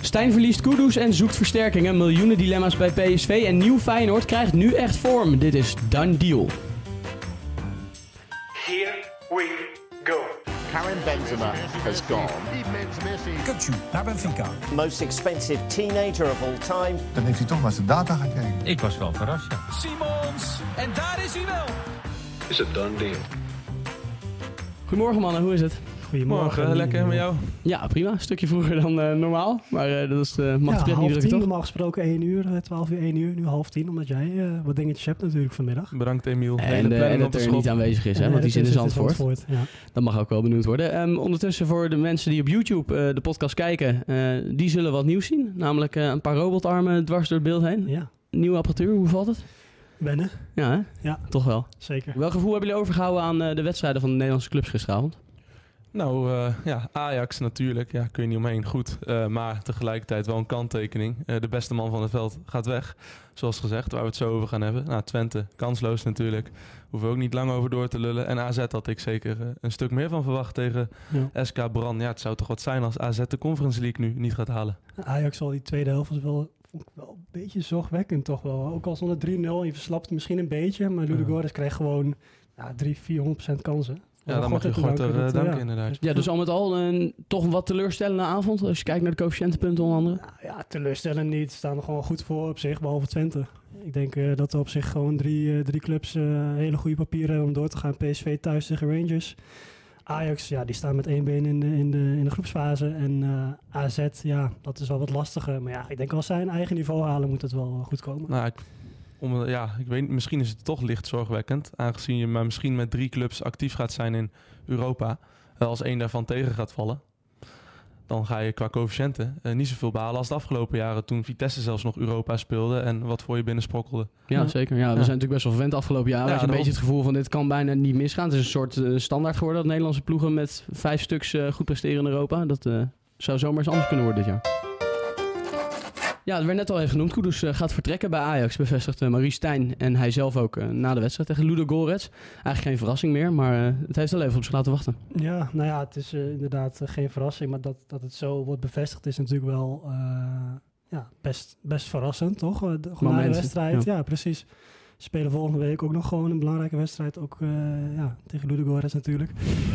Stijn verliest Kudus en zoekt versterkingen. Miljoenen dilemma's bij PSV en nieuw Feyenoord krijgt nu echt vorm. Dit is Done Deal. Here we go. Karim Benzema has gone. Kutsu naar Benfica. Most expensive teenager of all time. Dan heeft hij toch maar zijn data gekeken. Ik was wel verrast, ja. Simons. En daar is hij wel. Is a done deal. Goedemorgen mannen, hoe is het? Morgen, lekker met jou. Ja, prima. Een stukje vroeger dan eh, normaal. Maar eh, dat is, eh, mag ja, pret niet half drukken, tien, toch? normaal gesproken 1 uur, eh, 12 uur 1 uur, nu half tien, omdat jij eh, wat dingetjes hebt natuurlijk vanmiddag. Bedankt Emiel. En editor schop. niet aanwezig is, hè, want die zit in dat is Zandvoort. Ja. Dat mag ook wel benoemd worden. Ehm, ondertussen voor de mensen die op YouTube eh, de podcast kijken, eh, die zullen wat nieuws zien. Namelijk eh, een paar robotarmen dwars door het beeld heen. ja, Nieuwe apparatuur, hoe valt het? wennen, Ja, hè? Ja. Toch wel. zeker. Welk gevoel hebben jullie overgehouden aan eh, de wedstrijden van de Nederlandse clubs gisteravond? Nou eh, ja, Ajax natuurlijk. Ja, kun je niet omheen. Goed. Eh, maar tegelijkertijd wel een kanttekening. Eh, de beste man van het veld gaat weg. Zoals gezegd, waar we het zo over gaan hebben. Nou, Twente, kansloos natuurlijk. Hoeven we ook niet lang over door te lullen. En AZ had ik zeker een stuk meer van verwacht tegen Ja. SK Bran. Ja, het zou toch wat zijn als AZ de Conference League nu niet gaat halen. Ajax al die tweede helft was wel, vond ik wel een beetje zorgwekkend toch wel. Ook al stond het 3-0, je verslapt misschien een beetje, maar Ludogorets kreeg gewoon ja, 300, 400% kansen. Ja, dan mag je Gorter danken eh, danken ja. inderdaad. Ja, dus al met al een toch een wat teleurstellende avond. Als je kijkt naar de coëfficiëntenpunten onder andere. Nou ja, teleurstellend niet. Staan er gewoon goed voor op zich, behalve Twente. Ik denk eh, dat er op zich gewoon drie, eh, drie clubs eh, hele goede papieren hebben om door te gaan. PSV thuis tegen Rangers. Ajax, ja, die staan met één been in de, in de, in de groepsfase. En eh, AZ, ja, dat is wel wat lastiger. Maar ja, ik denk als zij een eigen niveau halen, moet het wel goed komen. Nou, ik, om, ja, ik weet, misschien is het toch licht zorgwekkend. Aangezien je maar misschien met drie clubs actief gaat zijn in Europa. Eh, Als één daarvan tegen gaat vallen. Dan ga je qua coëfficiënten eh, niet zoveel behalen als de afgelopen jaren. Toen Vitesse zelfs nog Europa speelde en wat voor je binnensprokkelde. Ja, Ja. zeker. Ja, we Ja. zijn natuurlijk best wel verwend de afgelopen jaren. Ja, Had je een daarom. beetje het gevoel van dit kan bijna niet misgaan. Het is een soort eh, standaard geworden dat Nederlandse ploegen met vijf stuks eh, goed presteren in Europa. Dat eh, zou zomaar eens anders kunnen worden dit jaar. Ja, het werd net al even genoemd. Kudus eh, gaat vertrekken bij Ajax, bevestigt eh, Marie Stijn en hij zelf ook eh, na de wedstrijd tegen Ludo Gorets. Eigenlijk geen verrassing meer, maar het heeft wel even op zich laten wachten. Ja, nou ja, het is inderdaad geen verrassing. Maar dat, dat het zo wordt bevestigd is natuurlijk wel ja, best, best verrassend, toch? De, gewoon na de wedstrijd, ja. ja. precies. Spelen volgende week ook nog gewoon een belangrijke wedstrijd. Ook eh, ja, tegen Ludogorets natuurlijk.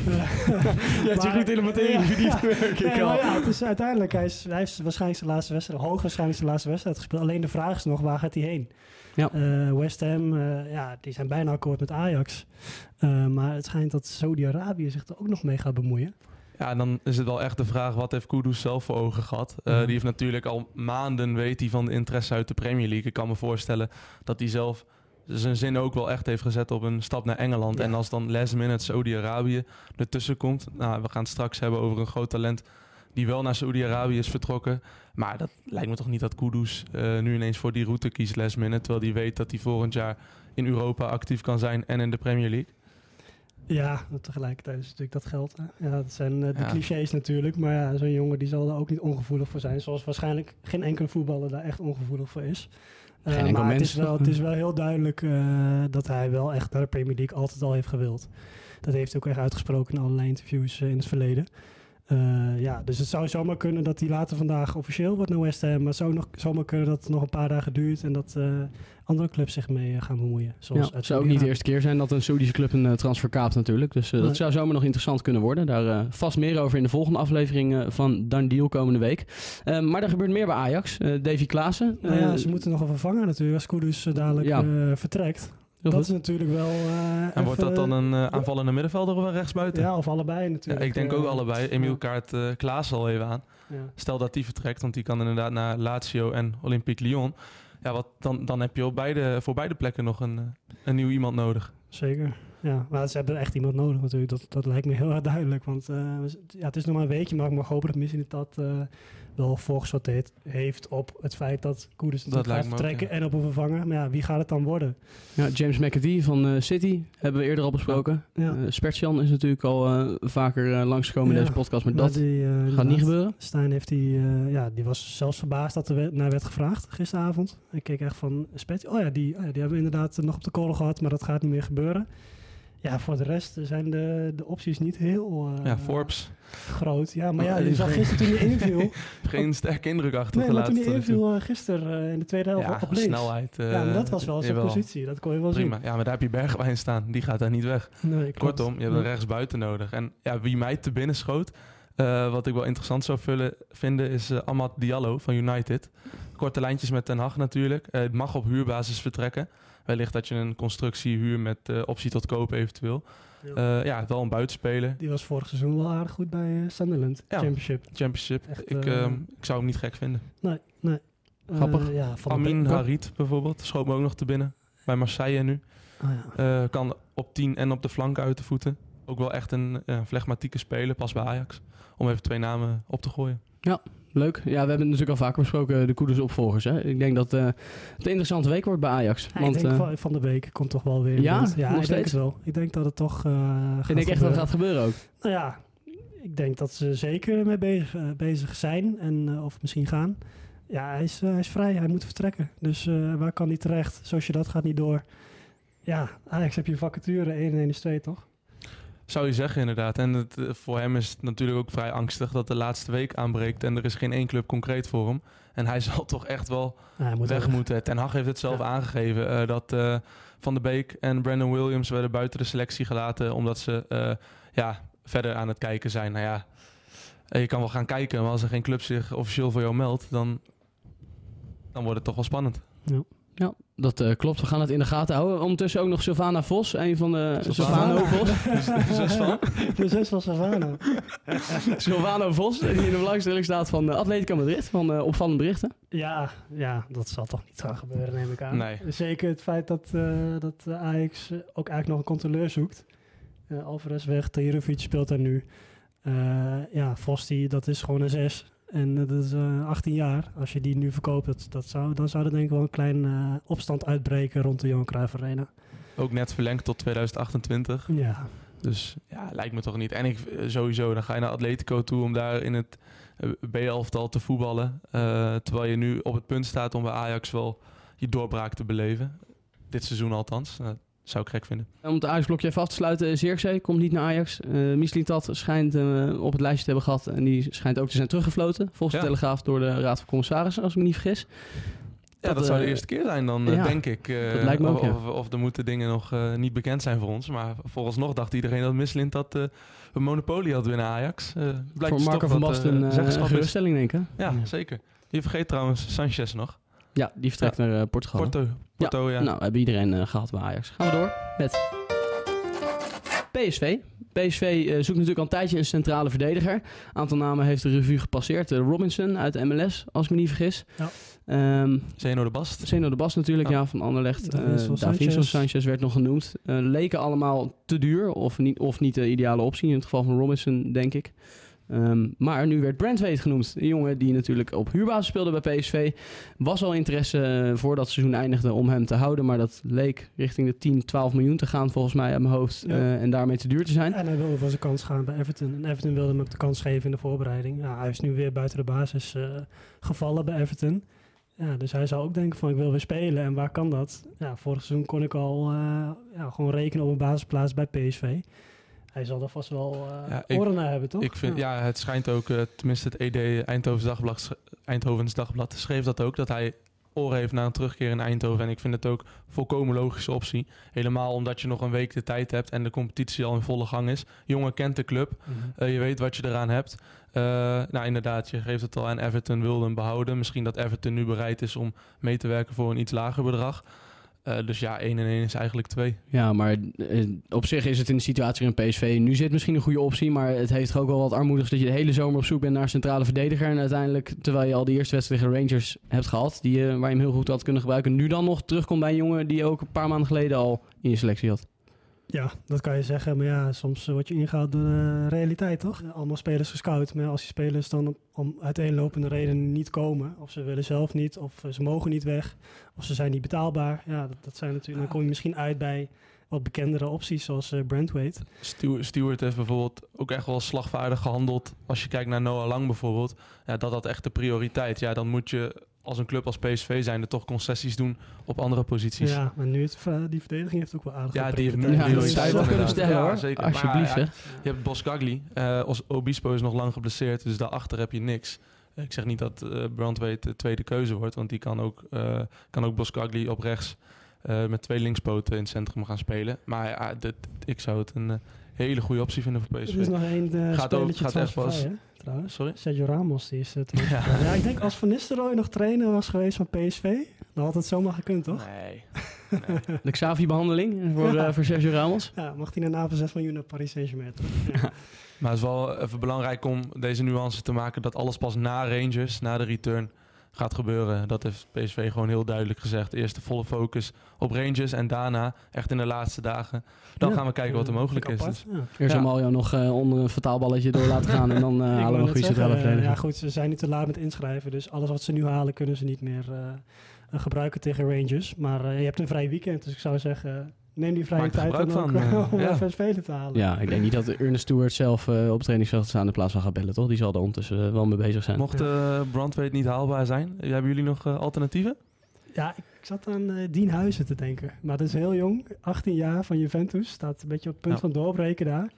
Je hebt je goed in de materie verdiept, merk ik Nee, al. maar ja, het is uiteindelijk, hij, is, hij heeft waarschijnlijk zijn laatste wedstrijd, hoogwaarschijnlijk zijn laatste wedstrijd gespeeld. Alleen de vraag is nog, waar gaat hij heen? Ja. Eh, West Ham, eh, ja, die zijn bijna akkoord met Ajax. Eh, maar het schijnt dat Saudi-Arabië zich er ook nog mee gaat bemoeien. Ja, en dan is het wel echt de vraag, wat heeft Kudus zelf voor ogen gehad? Eh, Ja. Die heeft natuurlijk al maanden, weet hij, van de interesse uit de Premier League. Ik kan me voorstellen dat hij zelf zijn zin ook wel echt heeft gezet op een stap naar Engeland. Ja. En als dan last minute Saudi-Arabië ertussen komt... Nou, we gaan het straks hebben over een groot talent die wel naar Saudi-Arabië is vertrokken. Maar dat lijkt me toch niet dat Kudus eh, nu ineens voor die route kiest last minute... terwijl hij weet dat hij volgend jaar in Europa actief kan zijn en in de Premier League. Ja, tegelijkertijd is natuurlijk dat geld. Hè? Ja, dat zijn eh, de Ja. clichés natuurlijk. Maar ja, zo'n jongen die zal er ook niet ongevoelig voor zijn. Zoals waarschijnlijk geen enkele voetballer daar echt ongevoelig voor is. Eh, Geen enkel maar het is, wel, het is wel heel duidelijk eh, dat hij wel echt naar de Premier League altijd al heeft gewild. Dat heeft hij ook echt uitgesproken in allerlei interviews eh, in het verleden. Eh, ja, dus het zou zomaar kunnen dat hij later vandaag officieel wordt naar West Ham. Maar het zou nog, zomaar kunnen dat het nog een paar dagen duurt en dat eh, andere clubs zich mee eh, gaan bemoeien. Zoals Ja, het zou ook niet de eerste keer zijn dat een Saoedische club een transfer kaapt natuurlijk. Dus dat zou zomaar nog interessant kunnen worden. Daar vast meer over in de volgende aflevering van Done Deal komende week. Maar er gebeurt meer bij Ajax. Davy Klaassen. Nou ja, ze moeten nog een vervanger natuurlijk als Kudus eh, dadelijk Ja. vertrekt. Dat is natuurlijk wel... eh, En wordt dat dan een eh, aanvallende middenvelder of een rechtsbuiten? Ja, of allebei Ja, natuurlijk. ik denk Eh, ook allebei. Emiel kaart eh Klaas al even aan. ja. Stel dat die vertrekt, want die kan inderdaad naar Lazio en Olympique Lyon. Ja, wat, dan, dan heb je op beide, voor beide plekken nog een, een nieuw iemand nodig. Zeker. Ja, maar ze hebben echt iemand nodig natuurlijk. Dat, dat lijkt me heel erg duidelijk. Want eh, ja, het is nog maar een weekje, maar ik mag hopen dat misschien dat eh, wel voorgesorteerd heeft op het feit dat Koeders Dat natuurlijk gaat ook, vertrekken en op een vervanger. Maar ja, wie gaat het dan worden? Ja, James McAtee van eh, City hebben we eerder al besproken. Ja. Eh Spertjan is natuurlijk al eh, vaker eh, langsgekomen in deze podcast, maar Maar dat die, gaat niet gebeuren. Stijn heeft die, eh, ja, die was zelfs verbaasd dat er we- naar werd gevraagd gisteravond. Ik keek echt van, Spet, oh ja, die, oh ja, die hebben we inderdaad nog op de kolen gehad, maar dat gaat niet meer gebeuren. Ja, voor de rest zijn de, de opties niet heel eh, ja, Forbes. groot. Ja, maar ja, Oh, je zag gisteren toen hij inviel. Geen sterke indruk nee, achtergelaten. maar toen hij inviel eh, gisteren eh, in de tweede helft ja, op links. snelheid. ja, maar dat was wel zijn positie. Dat kon je wel Prima. Ja, maar daar heb je Bergwijn staan. Die gaat daar niet weg. zien. Nee, klopt. Kortom, je hebt een Ja. rechtsbuiten nodig. En ja, wie mij te binnen schoot, wat ik wel interessant zou vullen, vinden, is eh Amad Diallo van United. Korte lijntjes met Ten Hag natuurlijk. Het mag op huurbasis vertrekken. Wellicht dat je een constructie huur met eh, optie tot koop eventueel. Ja. Eh, ja, wel een buitenspeler. Die was vorig seizoen wel aardig goed bij eh, Sunderland Ja. Championship. Championship. Echt, ik, eh, ehm, ik zou hem niet gek vinden. Nee, nee. Grappig. Ja, van de Amin Harit bijvoorbeeld, schoot me ook nog te binnen. Bij Marseille nu. Ah, ja. Eh, kan op 10 en op de flank uit de voeten. Ook wel echt een eh, flegmatieke speler, pas bij Ajax. Om even twee namen op te gooien. Leuk. Ja, we hebben het natuurlijk al vaker besproken, de Koeders opvolgers. Hè? Ik denk dat eh, het een interessante week wordt bij Ajax. Ja, want ik denk eh, van, de Beek komt toch wel weer Ja? ja Nog ik denk steeds? het wel. Ik denk dat het toch gaat ik denk echt dat gebeuren. het gaat gebeuren ook. Nou ja, ik denk dat ze zeker mee bezig, bezig zijn en of misschien gaan. Ja, hij is, hij is vrij, hij moet vertrekken. Dus waar kan hij terecht? Zoals je dat gaat niet door. Ja, Ajax heb je vacature 1 en 1 is 2, toch? Zou je zeggen, inderdaad. En het, eh, voor hem is het natuurlijk ook vrij angstig dat de laatste week aanbreekt. En er is geen één club concreet voor hem. En hij zal toch echt wel Ja, moet weg moeten. Ten Hag heeft het zelf Ja. aangegeven. eh, dat eh, Van de Beek en Brandon Williams werden buiten de selectie gelaten. Omdat ze ja, verder aan het kijken zijn. Nou ja, je kan wel gaan kijken. Maar als er geen club zich officieel voor jou meldt, dan, dan wordt het toch wel spannend. Ja, dat eh, klopt. We gaan het in de gaten houden. Ondertussen ook nog Sylvana Vos, een van de Sylvana. Sylvano Vos. Dus, dus van. De zes van Vos, die in de belangstelling staat van uh, Atletico Madrid, van uh, opvallende berichten. Ja, ja, dat zal toch niet gaan gebeuren, neem ik aan. Nee. Zeker het feit dat, eh, dat eh, Ajax eh, ook eigenlijk nog een controleur zoekt. Eh Alvarez weg, Tahirovic speelt daar nu. Eh, ja, Vos, die, dat is gewoon een zes. En eh, dat is eh 18 jaar. Als je die nu verkoopt, dat, dat zou, dan zou er denk ik wel een klein eh, opstand uitbreken rond de Johan Cruijff Arena. Ook net verlengd tot 2028. Ja, Dus ja, lijkt me toch niet. En ik eh, sowieso, dan ga je naar Atletico toe om daar in het eh, B-elftal te voetballen. Eh, terwijl je nu op het punt staat om bij Ajax wel je doorbraak te beleven. Dit seizoen althans. Zou ik gek vinden. Om het Ajax-blokje even af te sluiten, Zirkzee komt niet naar Ajax. Uh, Mislintat schijnt uh, op het lijstje te hebben gehad en die schijnt ook te zijn teruggefloten. Volgens Ja. de Telegraaf door de Raad van Commissarissen, als ik me niet vergis. Ja, dat, Dat, zou de eh, eerste keer zijn dan, eh, ja, denk ik. Eh, dat lijkt me ook, of, ja. of, of er moeten dingen nog eh, niet bekend zijn voor ons. Maar vooralsnog dacht iedereen dat Mislint dat eh, een monopolie had binnen Ajax. Eh blijkt Voor dus Marco toch van Basten eh, een uh, is. geruststelling, denk ik. Ja, zeker. Je vergeet trouwens Sanchez nog. Ja, die vertrekt naar eh, Portugal. Porto. Porto, ja. Nou, hebben iedereen eh, gehad bij Ajax. Gaan we door met PSV. PSV eh, zoekt natuurlijk al een tijdje een centrale verdediger. Aantal namen heeft de revue gepasseerd. Eh, Robinson uit de MLS, als ik me niet vergis. Ja. Ehm, Zeno de Bast. Zeno de Bas natuurlijk, Ja. ja, van Anderlecht. Davinson Eh Davinson Sanchez. Sanchez werd nog genoemd. Leken allemaal te duur of niet, of niet de ideale optie. In het geval van Robinson, denk ik. Ehm, maar nu werd Brandwaite genoemd. Een jongen die natuurlijk op huurbasis speelde bij PSV. Was al interesse eh, voordat het seizoen eindigde om hem te houden. Maar dat leek richting de 10, 12 miljoen te gaan volgens mij uit mijn hoofd. Ja. eh, en daarmee te duur te zijn. En hij wilde voor zijn kans gaan bij Everton. En Everton wilde hem ook de kans geven in de voorbereiding. Ja, hij is nu weer buiten de basis eh, gevallen bij Everton. Ja, dus hij zou ook denken van ik wil weer spelen. En waar kan dat? Ja, vorig seizoen kon ik al ja, gewoon rekenen op een basisplaats bij PSV. Hij zal er vast wel Ja, ik- oren naar hebben, toch? Ik vind, ja. het schijnt ook, eh, tenminste het ED Eindhovens Dagblad, Eindhovens Dagblad schreef dat ook, dat hij oren heeft naar een terugkeer in Eindhoven. En ik vind het ook volkomen logische optie. Helemaal omdat je nog een week de tijd hebt en de competitie al in volle gang is. Jongen kent de club, Mhm. eh, je weet wat je eraan hebt. Nou inderdaad, je geeft het al aan Everton wilde hem behouden. Misschien dat Everton nu bereid is om mee te werken voor een iets lager bedrag. Eh, dus ja, 1 en 1 is eigenlijk 2. Ja, maar eh, op zich is het in de situatie waarin PSV nu zit misschien een goede optie. Maar het heeft ook wel wat armoedigs dat je de hele zomer op zoek bent naar centrale verdediger. En uiteindelijk, terwijl je al de eerste wedstrijd tegen Rangers hebt gehad, die, eh, waar je hem heel goed had kunnen gebruiken, nu dan nog terugkomt bij een jongen die je ook een paar maanden geleden al in je selectie had. Ja, dat kan je zeggen. Maar ja, soms word je ingehaald door de realiteit, toch? Allemaal spelers gescout. Maar als die spelers dan om, uiteenlopende redenen niet komen... of ze willen zelf niet, of eh, ze mogen niet weg... of ze zijn niet betaalbaar... ja, dat, dat zijn natuurlijk... dan kom je misschien uit bij wat bekendere opties... zoals eh Brandweight. Stewart heeft bijvoorbeeld ook echt wel slagvaardig gehandeld. Als je kijkt naar Noah Lang bijvoorbeeld. Ja, dat had echt de prioriteit. Ja, dan moet je als een club als PSV zijn er toch concessies doen op andere posities. Ja, Ja, maar nu het, eh, die verdediging heeft ook wel aardig die heeft nu. Ja, uit, kunnen stellen Ja, hoor. zeker. Alsjeblieft Maar, ja, zeg. Je hebt Boskagli. eh als Obispo is nog lang geblesseerd, dus daarachter heb je niks. Eh, Ik zeg niet dat eh Brandweight de tweede keuze wordt, want die kan ook, eh kan ook Boskagli op rechts eh, met twee linkspoten in het centrum gaan spelen. Maar ja, dit, ik zou het een eh, hele goede optie vinden voor Er PSV. is nog één uh, Gaat ook- spelletje gaat echt pas-. Sorry? Sergio Ramos, die is het. Ja. ja. ik denk als Van Nistelrooy nog trainer was geweest van PSV, dan had het zomaar gekund, toch? Nee. De Xavi-behandeling voor, Ja. eh, voor Sergio Ramos. Ja, mag hij een van 6 miljoen naar Paris Saint-Germain, toch? Ja. Maar het is wel even belangrijk om deze nuance te maken dat alles pas na Rangers, na de return, gaat gebeuren. Dat heeft PSV gewoon heel duidelijk gezegd. Eerst de volle focus op Rangers en daarna, echt in de laatste dagen, dan Ja, gaan we kijken wat er eh, mogelijk is. Dus. ja. Eerst Ja. Mario nog eh, onder een vertaalballetje door laten gaan en dan eh, halen we een goede centrale. Ja goed, ze zijn niet te laat met inschrijven, dus alles wat ze nu halen kunnen ze niet meer gebruiken tegen Rangers. Maar eh, je hebt een vrij weekend, dus ik zou zeggen, neem die vrije Maak tijd dan ook van, eh, om ja. even een speler te halen. Ja, ik denk niet dat Ernest Stewart zelf eh, op trainingsveld staan in plaats van gaat bellen, toch? Die zal er ondertussen eh, wel mee bezig zijn. Mocht uh, Brandweight niet haalbaar zijn, hebben jullie nog uh, alternatieven? Ja, ik zat aan uh, Dien Huizen te denken. Maar dat is heel jong, 18 jaar van Juventus. Staat een beetje op het punt Ja. van doorbreken daar.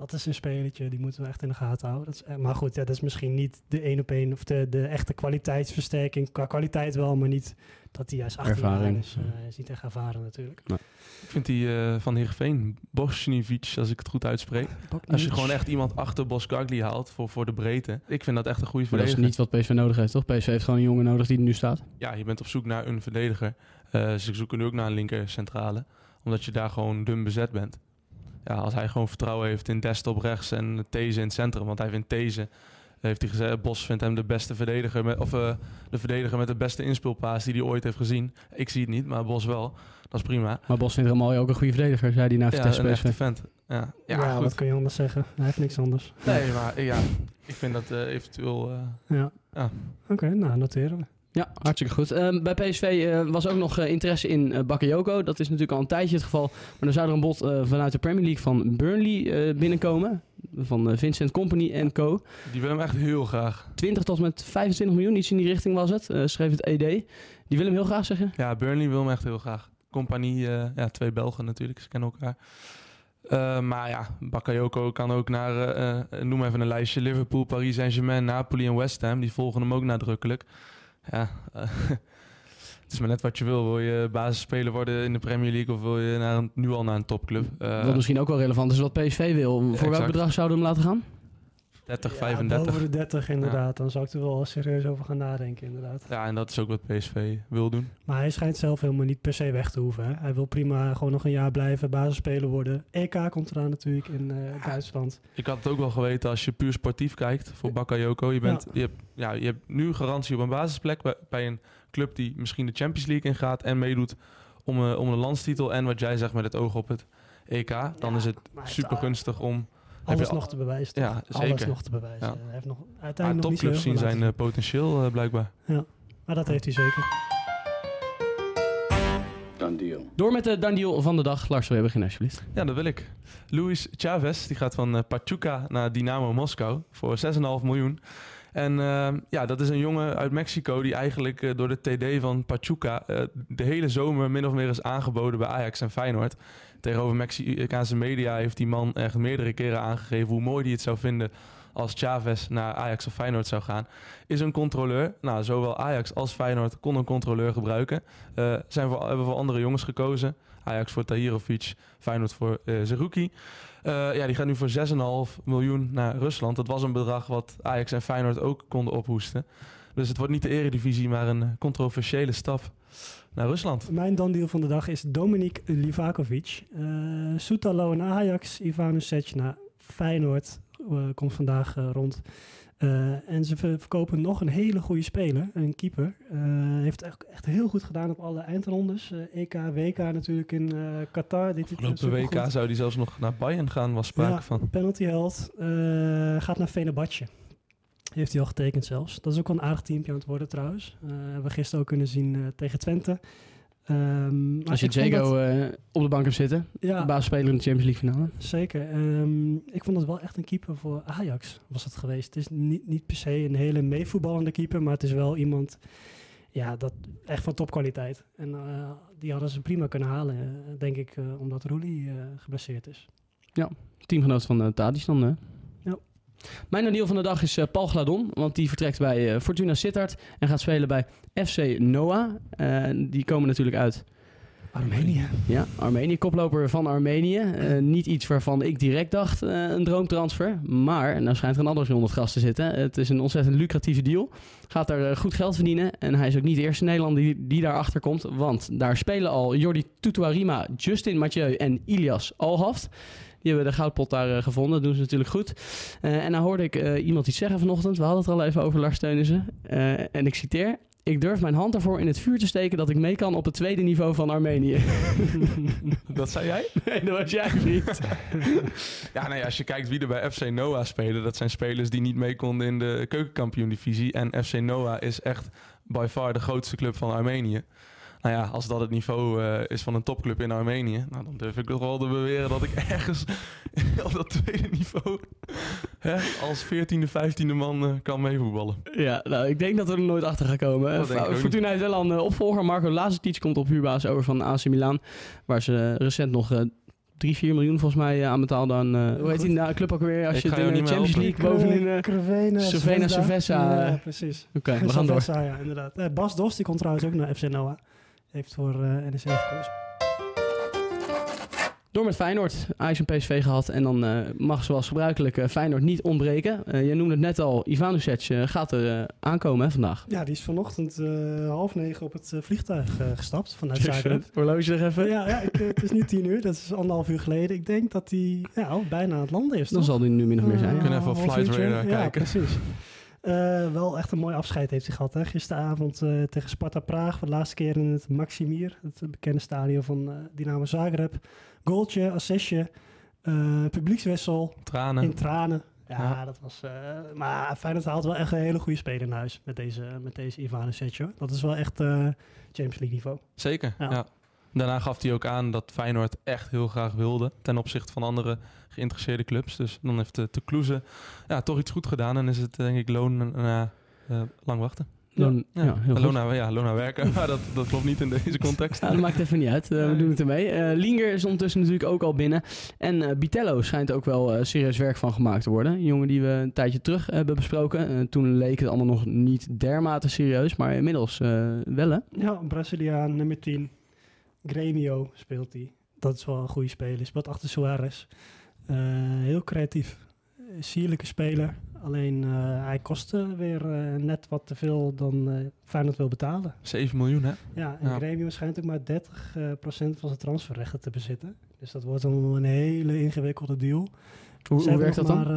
Dat is een spelertje, die moeten we echt in de gaten houden. Dat is, eh, maar goed, ja, dat is misschien niet de één op één of de, de echte kwaliteitsversterking. Qua kwaliteit wel, maar niet dat hij juist 18 Ervaring. jaar is. Eh, Hij is niet echt ervaren natuurlijk. Ik vind die uh, van Heerenveen, Bosniewicz, als ik het goed uitspreek. Als je gewoon echt iemand achter Boskagli haalt voor, voor de breedte. Ik vind dat echt een goede Maar dat is verdediger. niet wat PSV nodig heeft, toch? PSV heeft gewoon een jongen nodig die er nu staat. Ja, je bent op zoek naar een verdediger. Uh, ze zoeken nu ook naar een linker centrale. Omdat je daar gewoon dun bezet bent. Ja, als hij gewoon vertrouwen heeft in Dest op rechts en These in het centrum. Want hij vindt These, heeft hij gezegd, Bos vindt hem de beste verdediger. Met, of uh, de verdediger met de beste inspeelpaas die hij ooit heeft gezien. Ik zie het niet, maar Bos wel. Dat is prima. Maar Bos vindt Romario ook een goede verdediger, zei hij na Ja, Vitesse een echte vent. Ja, ja, Ja, goed. wat kun je anders zeggen? Hij heeft niks anders. Nee, maar ja, ik vind dat uh, eventueel... Uh, Ja. Ja. Oké, okay, nou, noteren we. Ja, hartstikke goed. Uh, bij PSV uh, was ook nog uh, interesse in uh, Bakayoko. Dat is natuurlijk al een tijdje het geval. Maar er zou er een bod vanuit de Premier League van Burnley binnenkomen. Van Vincent Company Co. Die wil hem echt heel graag. 20 tot met 25 miljoen, iets in die richting was het. Schreef het ED. Die wil hem heel graag, zeg je? Ja, Burnley wil hem echt heel graag. Compagnie, ja, twee Belgen natuurlijk, ze kennen elkaar. Uh, maar ja, Bakayoko kan ook naar, uh, noem even een lijstje, Liverpool, Paris Saint-Germain, Napoli en West Ham. Die volgen hem ook nadrukkelijk. Ja, uh, het is maar net wat je wil. Wil je basisspeler worden in de Premier League of wil je naar een, nu al naar een topclub? Uh, wat misschien ook wel relevant is wat PSV wil. Voor exact. welk bedrag zouden we hem laten gaan? 30, Ja, 35. boven de 30 inderdaad. Ja. Dan zou ik er wel serieus over gaan nadenken inderdaad. Ja, en dat is ook wat PSV wil doen. Maar hij schijnt zelf helemaal niet per se weg te hoeven. Hè? Hij wil prima gewoon nog een jaar blijven, basisspeler worden. EK komt eraan natuurlijk in uh, Duitsland. Ik had het ook wel geweten als je puur sportief kijkt voor Bakayoko. Je, bent, Ja. je, hebt, ja, je hebt nu garantie op een basisplek bij, bij een club die misschien de Champions League ingaat en meedoet om, uh, om een landstitel. En wat jij zegt met het oog op het EK, dan is het super gunstig om... Alles al- nog te bewijzen. toch? Ja, Alles zeker. nog te bewijzen. Ja. Hij heeft nog Maar uiteindelijk nog niet zo topclubs zien zijn uh, potentieel uh, blijkbaar. zien. Maar dat heeft hij zeker. Deal. Door met de dan deal van de dag. Lars, wil je beginnen alsjeblieft? Ja, dat wil ik. Luis Chavez, die gaat van uh, Pachuca naar Dynamo Moskou voor 6,5 miljoen. En uh, ja, dat is een jongen uit Mexico die eigenlijk uh, door de TD van Pachuca uh, de hele zomer min of meer is aangeboden bij Ajax en Feyenoord. Tegenover Mexicaanse media heeft die man echt meerdere keren aangegeven hoe mooi hij het zou vinden als Chavez naar Ajax of Feyenoord zou gaan. Is een controleur. Nou, zowel Ajax als Feyenoord kon een controleur gebruiken. Uh, zijn voor, hebben voor andere jongens gekozen. Ajax voor Tahirovic, Feyenoord voor uh, Zerouki. Uh, ja, die gaat nu voor 6,5 miljoen naar Rusland. Dat was een bedrag wat Ajax en Feyenoord ook konden ophoesten. Dus het wordt niet de eredivisie, maar een controversiële stap naar Rusland. Mijn dan-deal van de dag is Dominik Livakovic. Uh, Soetalo en Ajax, Ivanovic naar Feyenoord uh, komt vandaag rond. Uh, en ze verkopen nog een hele goede speler, een keeper. Uh, heeft echt, echt heel goed gedaan op alle eindrondes. Uh, EK, WK natuurlijk in Qatar. Dit, Afgelopen WK zou die zelfs nog naar Bayern gaan, was sprake ja, van. penalty held. Gaat naar Fenerbahce. Heeft hij al getekend zelfs. Dat is ook wel een aardig teampje aan het worden trouwens. Hebben we gisteren ook kunnen zien tegen Twente. Um, Als je Jago dat... uh, op de bank hebt zitten, ja, basisspeler in de Champions League finale. Zeker. Um, ik vond het wel echt een keeper voor Ajax was het geweest. Het is niet, niet per se een hele meevoetballende keeper, maar het is wel iemand Ja, dat echt van topkwaliteit. En eh, die hadden ze prima kunnen halen, eh, denk ik, eh, omdat Roelie eh, geblesseerd is. Teamgenoot van uh, dan, hè? Mijn nadeel van de dag is eh, Paul Gladon. Want die vertrekt bij eh, Fortuna Sittard en gaat spelen bij FC Noah. Eh, die komen natuurlijk uit Armenië. ja, Armenië. Koploper van Armenië. Niet iets waarvan ik direct dacht, een droomtransfer. Maar, nou schijnt er een ander onder het gras te zitten. Het is een ontzettend lucratieve deal. Gaat daar goed geld verdienen. En hij is ook niet de eerste Nederlander die, die daarachter komt. Want daar spelen al Jordi Tutuarima, Justin Mathieu en Ilias Alhaft. Die hebben de goudpot daar eh, gevonden. Dat doen ze natuurlijk goed. Eh, en nou hoorde ik eh, iemand iets zeggen vanochtend. We hadden het al even over Lars Teunissen. En ik citeer. Ik durf mijn hand ervoor in het vuur te steken dat ik mee kan op het tweede niveau van Armenië. Dat zei jij? nee, dat was jij, vriend. Ja, nee, als je kijkt wie er bij FC Noah spelen, dat zijn spelers die niet mee konden in de keukenkampioen-divisie. En FC Noah is echt by far de grootste club van Armenië. Nou ja, als dat het niveau eh, is van een topclub in Armenië, nou, dan durf ik toch wel te beweren dat ik ergens op dat tweede niveau hè, als 14e, 15e man eh, kan meevoetballen. Ja, nou, ik denk dat we er nooit achter gaan komen. Eh, Fortuna heeft wel een eh, opvolger. Marco Lazetic komt op huurbasis over van AC Milan. Waar ze recent nog eh 3, 4 miljoen volgens mij eh, aan betaalden aan... eh, hoe heet die nou, club ook weer? Als Ik je de meer Champions helpen. League bovenin... eh, Crevena, Cervena, Cerveza, Ja, eh. precies. Oké, we gaan door. Ja, inderdaad. Eh, Bas Dos, die komt trouwens ook naar FC Noah. Heeft voor eh NEC gekozen. Door met Feyenoord. Ajax en PSV gehad. En dan eh, mag zoals gebruikelijk eh, Feyenoord niet ontbreken. Eh je noemde het net al. Ivanovic eh, gaat er eh, aankomen hè, vandaag. Ja, die is vanochtend eh, half negen op het eh, vliegtuig eh, gestapt vanuit Zagreb. Horloge nog even. Ja, ja ik, het is niet tien uur, dat is anderhalf uur geleden. Ik denk dat hij ja, bijna aan het landen is. Dan toch? zal die nu min of meer zijn. We ja. kunnen even op Flight. Radar ja, kijken. precies. Eh, wel echt een mooi afscheid heeft hij gehad. Hè? Gisteravond eh, tegen Sparta Praag. Voor de laatste keer in het Maximir. Het bekende stadion van eh, Dynamo Zagreb. Goaltje, assistje. publiekswissel. Tranen. In tranen. Ja, Ja. dat was... maar Feyenoord haalt wel echt een hele goede speler in huis. Met deze, met deze hoor. Dat is wel echt Champions League niveau. Zeker, Ja. ja. Daarna gaf hij ook aan dat Feyenoord echt heel graag wilde ten opzichte van andere geïnteresseerde clubs. Dus dan heeft de, de Kloeze ja, toch iets goed gedaan en is het denk ik loon na eh, lang wachten. Dan, ja, Ja, heel goed. Lona, ja, Lona werken, maar dat, dat klopt niet in deze context. Ja, dat maakt even niet uit. Eh, we doen het ermee. Eh Linger is ondertussen natuurlijk ook al binnen. En eh Bitello schijnt ook wel eh, serieus werk van gemaakt te worden. Een jongen die we een tijdje terug hebben besproken. Eh, toen leek het allemaal nog niet dermate serieus. Maar inmiddels eh, wel hè. Ja, Braziliaan, nummer 10. Grêmio speelt hij. Dat is wel een goede speler. Speelt achter Suarez. Eh, heel creatief. Sierlijke speler. Alleen eh, hij kostte weer eh, net wat te veel dan eh Feyenoord wil betalen. 7 miljoen, hè? Ja, en Ja. Grêmio schijnt ook maar 30% eh, procent van zijn transferrechten te bezitten. Dus dat wordt dan een hele ingewikkelde deal. Hoe, werkt dat dan? Maar,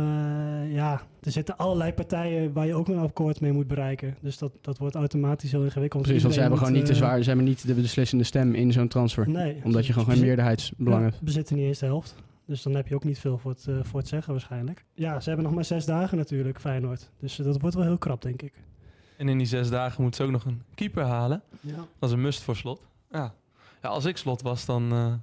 eh, ja, er zitten allerlei partijen waar je ook een akkoord mee moet bereiken. Dus dat, dat wordt automatisch heel ingewikkeld. Precies, want ze hebben gewoon niet de moet, eh, zwaar, ze hebben niet de beslissende stem in zo'n transfer. Nee. Omdat je gewoon geen meerderheidsbelang ja, hebt. bezitten niet eens de helft. Dus dan heb je ook niet veel voor het, eh, voor het zeggen waarschijnlijk. Ja, ze hebben nog maar zes dagen natuurlijk, Feyenoord. Dus dat wordt wel heel krap, denk ik. En in die zes dagen moeten ze ook nog een keeper halen. Ja. Dat is een must voor slot. Ja, ja als ik slot was, dan eh,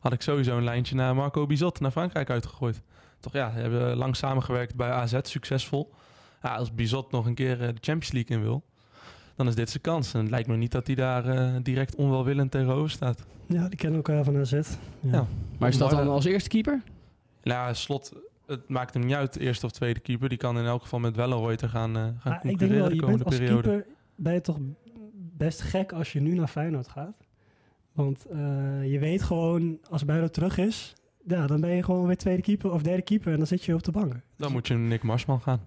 had ik sowieso een lijntje naar Marco Bizot naar Frankrijk uitgegooid. Toch ja, we hebben lang samengewerkt bij AZ, succesvol. Ja, als Bizot nog een keer eh, de Champions League in wil, dan is dit zijn kans. En het lijkt me niet dat hij daar eh, direct onwelwillend tegenover staat. ja, die kennen elkaar van AZ. Ja. Ja. Maar is dat dan hè? als eerste keeper? Nou, ja, slot, het maakt hem niet uit, eerste of tweede keeper. Die kan in elk geval met Wellenreuter gaan, eh gaan Maar ik denk wel, de je komende bent als periode. keeper ben je toch best gek als je nu naar Feyenoord gaat. Want eh, je weet gewoon, als Bijlo terug is, ja, dan ben je gewoon weer tweede keeper of derde keeper en dan zit je op de bank. Dan moet je Nick Marsman gaan.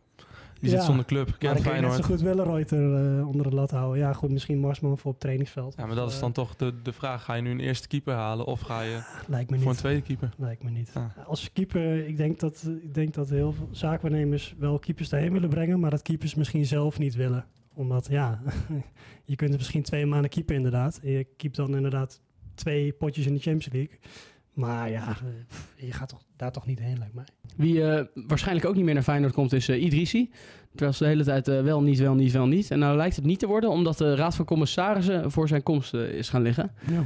Die Ja, zit zonder club, Maar kent dan net zo goed Wellenreuter eh onder de lat houden. Ja, goed, misschien Marsman voor op trainingsveld. Ja, maar dat is Eh, dan toch de, de vraag. Ga je nu een eerste keeper halen of ga je Lijkt me voor een tweede keeper? Lijkt me niet. Ah. Als keeper, ik denk, dat, ik denk dat heel veel zaakwaarnemers wel keepers daarheen willen brengen, maar dat keepers misschien zelf niet willen. Omdat, ja, je kunt misschien twee maanden keeper inderdaad. Je keept dan inderdaad twee potjes in de Champions League. Maar ja, eh, pff, je gaat toch, daar toch niet heen, lijkt mij. Wie eh, waarschijnlijk ook niet meer naar Feyenoord komt is eh, Idrissi. Terwijl ze de hele tijd eh, wel, niet, wel, niet, wel, niet. En nou lijkt het niet te worden omdat de Raad van Commissarissen voor zijn komst eh, is gaan liggen. Ja.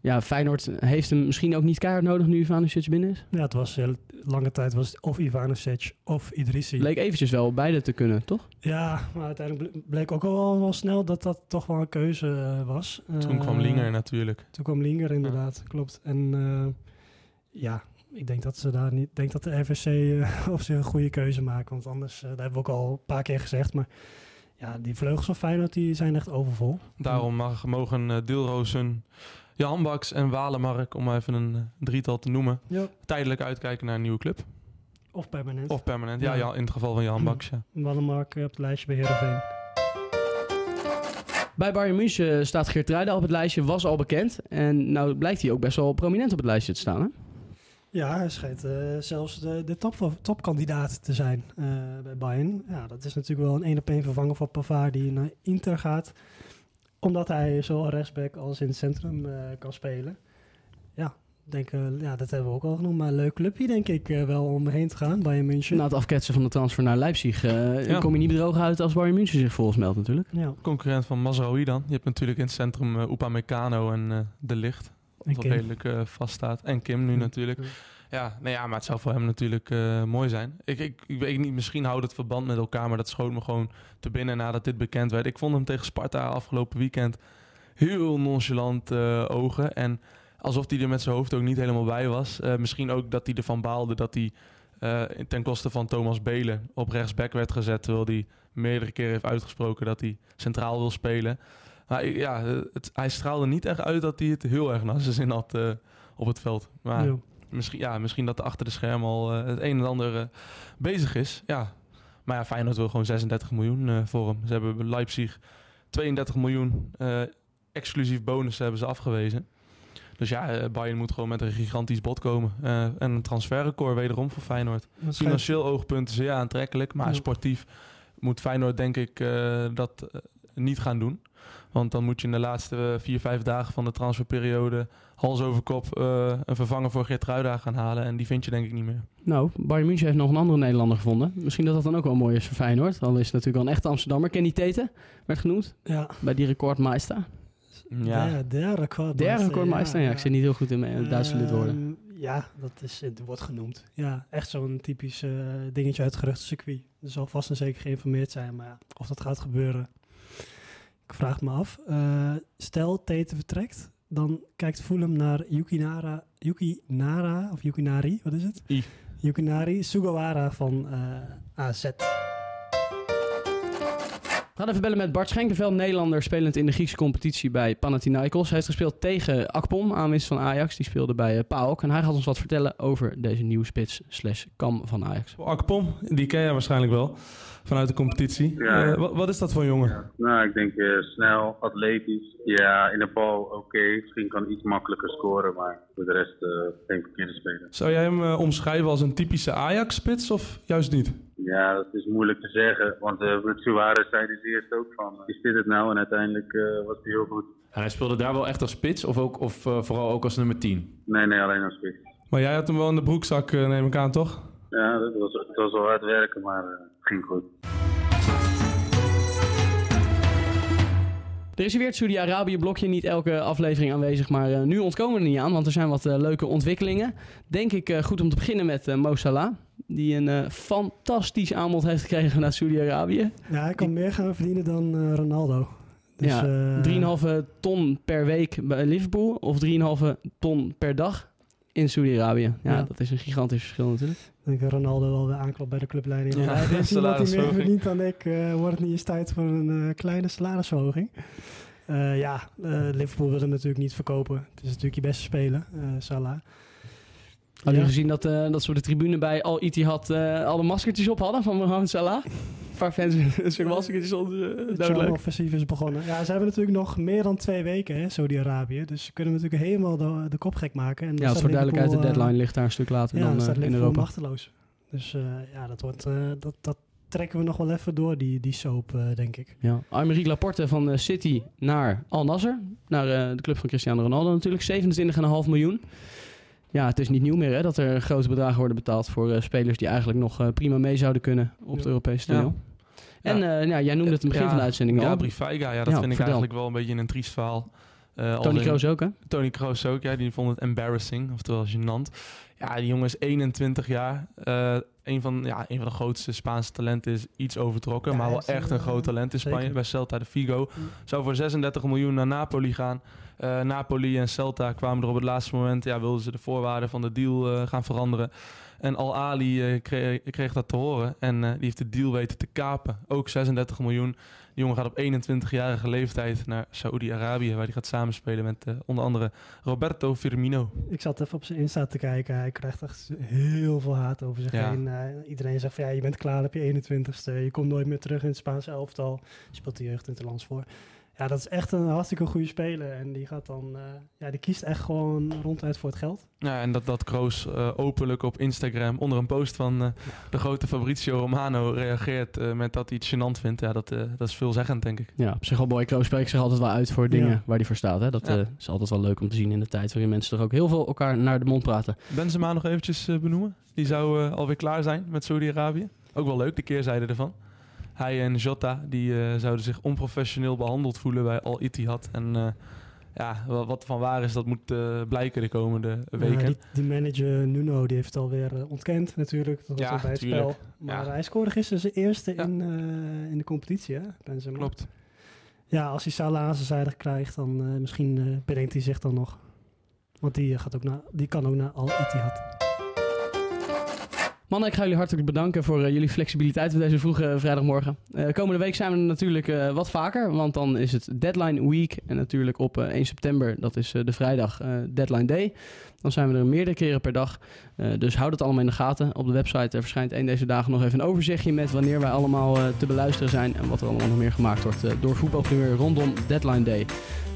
Ja, Feyenoord heeft hem misschien ook niet keihard nodig nu Ivanovic binnen is. Ja, het was lange tijd was het of Ivanovic of Idrissi. Leek eventjes wel beide te kunnen, toch? Ja, maar uiteindelijk ble- bleek ook al wel snel dat dat toch wel een keuze eh, was. Toen kwam Eh, Linger natuurlijk. Toen kwam Linger inderdaad, klopt. En eh, ja, ik denk dat ze daar niet. Ik denk dat de RVC eh, op zich een goede keuze maken. Want anders, dat hebben we ook al een paar keer gezegd. Maar ja, die vleugels van Feyenoord die zijn echt overvol. Daarom mag, mogen uh, Jan Baks en Walemark, om even een uh, drietal te noemen, Ja. tijdelijk uitkijken naar een nieuwe club. Of permanent. Of permanent, ja, Ja. ja in het geval van Jan Baks, ja. Wallenmark eh, op het lijstje bij Heerenveen. Bij Bayern München staat Geertruida op het lijstje, was al bekend. En nou blijkt hij ook best wel prominent op het lijstje te staan, hè? Ja, hij schijnt eh, zelfs de, de top, topkandidaat te zijn eh, bij Bayern. Ja, dat is natuurlijk wel een één op één vervanger van Pavard die naar Inter gaat. Omdat hij zowel rechtsback als in het centrum eh, kan spelen. Ja, denk, eh, ja, dat hebben we ook al genoemd. Maar een leuk clubje denk ik eh, wel om heen te gaan, Bayern München. Na het afketsen van de transfer naar Leipzig Ja. kom je niet bedrogen uit als Bayern München zich volgens meldt natuurlijk. ja, Concurrent van Mazraoui dan. Je hebt natuurlijk in het centrum uh, Upamecano en uh, De Licht. Wat redelijk uh, vast staat. En Kim nu natuurlijk. Ja. Ja, nou ja, maar het zou voor hem natuurlijk eh, mooi zijn. Ik, ik, ik weet niet, misschien houdt het verband met elkaar, maar dat schoot me gewoon te binnen nadat dit bekend werd. Ik vond hem tegen Sparta afgelopen weekend heel nonchalant eh, ogen. En alsof hij er met zijn hoofd ook niet helemaal bij was. Eh, misschien ook dat hij ervan baalde dat hij ten koste van Thomas Belen op rechtsback werd gezet. Terwijl hij meerdere keren heeft uitgesproken dat hij centraal wil spelen. Maar ja, het, hij straalde niet echt uit dat hij het heel erg naar zijn zin had op het veld. Maar. Misschien, ja, misschien dat er achter de scherm al eh, het een en ander eh, bezig is. Ja. Maar ja, Feyenoord wil gewoon 36 miljoen eh, voor hem. Ze hebben Leipzig 32 miljoen exclusief bonus hebben ze afgewezen. Dus ja, Bayern moet gewoon met een gigantisch bod komen. En een transferrecord wederom voor Feyenoord. Financieel oogpunt zeer aantrekkelijk. Maar Ja. sportief moet Feyenoord denk ik dat niet gaan doen. Want dan moet je in de laatste vier, vijf dagen van de transferperiode... hals over kop eh, een vervanger voor Geertruida gaan halen. En die vind je denk ik niet meer. Nou, Bayern München heeft nog een andere Nederlander gevonden. Misschien dat dat dan ook wel mooi is voor Feyenoord. Al is het natuurlijk wel een echte Amsterdammer. Kenny Tete werd genoemd Ja, bij die recordmeister. Ja, de, de recordmeister. Derde recordmeister, ja, ik zit niet heel goed in mijn Duitse lidwoorden. Ehm, ja, dat is, het wordt genoemd. Ja, echt zo'n typisch eh, dingetje uit het geruchtencircuit. Er zal vast en zeker geïnformeerd zijn, maar ja, of dat gaat gebeuren, ik vraag het me af. Eh, stel Tete vertrekt, dan kijkt Fulham naar Yukinara, Yukinara of Yukinari, wat is het? I. Yukinari Sugawara van eh, AZ. We gaan even bellen met Bart Schenkenveld, Nederlander, spelend in de Griekse competitie bij Panathinaikos. Hij heeft gespeeld tegen Akpom, aanwinst van Ajax. Die speelde bij eh, PAOK. En hij gaat ons wat vertellen over deze nieuwe spits slash kam van Ajax. Akpom, die ken je waarschijnlijk wel vanuit de competitie. Ja. Eh, wat, wat is dat voor een jongen? Nou, ik denk eh, snel, atletisch. Ja, in de bal oké. Misschien kan iets makkelijker scoren, maar voor de rest eh geen verkeerde speler. Zou jij hem omschrijven als een typische Ajax-spits of juist niet? Ja, dat is moeilijk te zeggen, want uh, Suarez zei dus eerst ook van, is dit het nou? En uiteindelijk eh, was hij heel goed. En hij speelde daar wel echt als spits of, ook, of vooral ook als nummer 10? Nee, nee, alleen als spits. Maar jij had hem wel in de broekzak, eh, neem ik aan, toch? Ja, dat was, het was wel hard werken, maar ging goed. Er is hier weer het Saudi-Arabië-blokje. Niet elke aflevering aanwezig, maar eh, nu ontkomen we er niet aan. Want er zijn wat eh, leuke ontwikkelingen. Denk ik eh, goed om te beginnen met eh, Mo Salah. Die een eh, fantastisch aanbod heeft gekregen vanuit Saudi-Arabië. Ja, hij kan meer gaan verdienen dan Ronaldo. Dus, ja, eh, 3,5 ton per week bij Liverpool. Of 3,5 ton per dag in Saudi-Arabië. Ja, Ja. dat is een gigantisch verschil natuurlijk. Ik denk dat Ronaldo wel weer aanklopt bij de clubleiding. Ja, Ja, hij is iemand die meer verdient dan ik. eh, wordt het niet eens tijd voor een eh, kleine salarisverhoging? Eh, ja, eh, Liverpool wil hem natuurlijk niet verkopen. Het is natuurlijk je beste speler, eh, Salah. Had Ja. je gezien dat, eh, dat ze op de tribune bij Al Ittihad eh alle maskertjes op hadden van Mohamed Salah? Een paar fans een stuk maskertjes onder. Uh, Het doodleuk. charme-offensief is begonnen. Ja, ze hebben natuurlijk nog meer dan twee weken, hè, Saudi-Arabië. Dus ze kunnen natuurlijk helemaal de, de kop gek maken. En Ja, staat voor duidelijkheid, de Liverpool, eh, deadline ligt daar een stuk later ja, dan dan staat eh, in Europa. machteloos. Dus eh, ja, dat, wordt, eh, dat, dat trekken we nog wel even door, die, die soap, denk ik. Ja. Aymeric Laporte van City naar Al Nasser. Naar eh, de club van Cristiano Ronaldo natuurlijk. 27,5 miljoen. Ja, het is niet nieuw meer hè, dat er grote bedragen worden betaald voor eh, spelers die eigenlijk nog prima mee zouden kunnen op het Ja. Europese Ja. En eh, ja, jij noemde het in het begin Ja, van de uitzending al. Gabri Feiga, ja, dat Ja, vind ik eigenlijk wel een beetje een triest verhaal. Eh, Tony Kroos ook, hè? Tony Kroos ook, ja. Die vond het embarrassing, oftewel gênant. Ja, die jongen is 21 jaar. Eh, een, van, ja, een van de grootste Spaanse talenten is iets overtrokken. Ja, maar wel echt een groot talent in Spanje. zeker. Bij Celta de Vigo. Zou voor 36 miljoen naar Napoli gaan. Eh, Napoli en Celta kwamen er op het laatste moment... Ja, wilden ze de voorwaarden van de deal eh, gaan veranderen. En Al-Ali eh, kreeg, kreeg dat te horen. En eh, die heeft de deal weten te kapen. Ook 36 miljoen. Die jongen gaat op 21-jarige leeftijd naar Saoedi-Arabië... waar hij gaat samenspelen met eh, onder andere Roberto Firmino. Ik zat even op zijn Insta te kijken. Hij krijgt echt heel veel haat over zich Ja. heen. Iedereen zegt van ja, je bent klaar op je 21ste. Je komt nooit meer terug in het Spaanse elftal. Je speelt de jeugd in het lands voor. Ja, dat is echt een hartstikke goede speler. En die gaat dan, eh, ja, die kiest echt gewoon ronduit voor het geld. Ja, en dat, dat Kroos eh, openlijk op Instagram onder een post van eh, de grote Fabrizio Romano reageert eh, met dat hij het gênant vindt. Ja, dat, eh, dat is veelzeggend, denk ik. Ja, op zich wel mooi. Kroos spreekt zich altijd wel uit voor dingen Ja. waar hij voor staat. Hè? Dat Ja. eh, is altijd wel leuk om te zien in de tijd waarin mensen toch ook heel veel elkaar naar de mond praten. Benzema nog eventjes eh, benoemen. Die zou alweer klaar zijn met Saudi-Arabië. Ook wel leuk, de keerzijde ervan. Hij en Jota die, eh, zouden zich onprofessioneel behandeld voelen bij Al Ittihad. En eh, ja, wa- wat van waar is, dat moet eh, blijken de komende weken. Ja, die, die manager Nuno die heeft het alweer ontkend natuurlijk. Dat was Ja, bij het tuurlijk. spel. Maar Ja. hij scoorde gisteren zijn eerste in, in de competitie. Hè? Benzema. Klopt. Ja, als hij Salah aan zijn zijde krijgt, dan misschien bedenkt hij zich dan nog. Want die, gaat ook naar, die kan ook naar Al Ittihad. Mannen, ik ga jullie hartelijk bedanken voor eh, jullie flexibiliteit op deze vroege eh, vrijdagmorgen. Eh, komende week zijn we natuurlijk wat vaker, want dan is het deadline week. En natuurlijk op eh, 1 september, dat is de vrijdag, deadline day. Dan zijn we er meerdere keren per dag. Dus houd het allemaal in de gaten. Op de website verschijnt één deze dagen nog even een overzichtje met wanneer wij allemaal te beluisteren zijn. En wat er allemaal nog meer gemaakt wordt door voetbalprimeur rondom deadline day.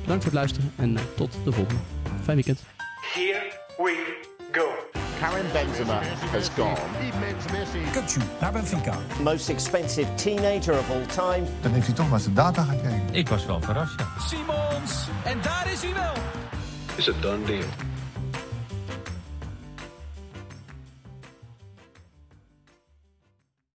Bedankt voor het luisteren en tot de volgende. Fijn weekend. Here we. Karim Benzema has gone. Kutsu naar Benfica. Most expensive teenager of all time. Dan heeft hij toch naar zijn data gekeken. Ik was wel verrast, ja. Simons. En daar is hij wel. It's a done deal.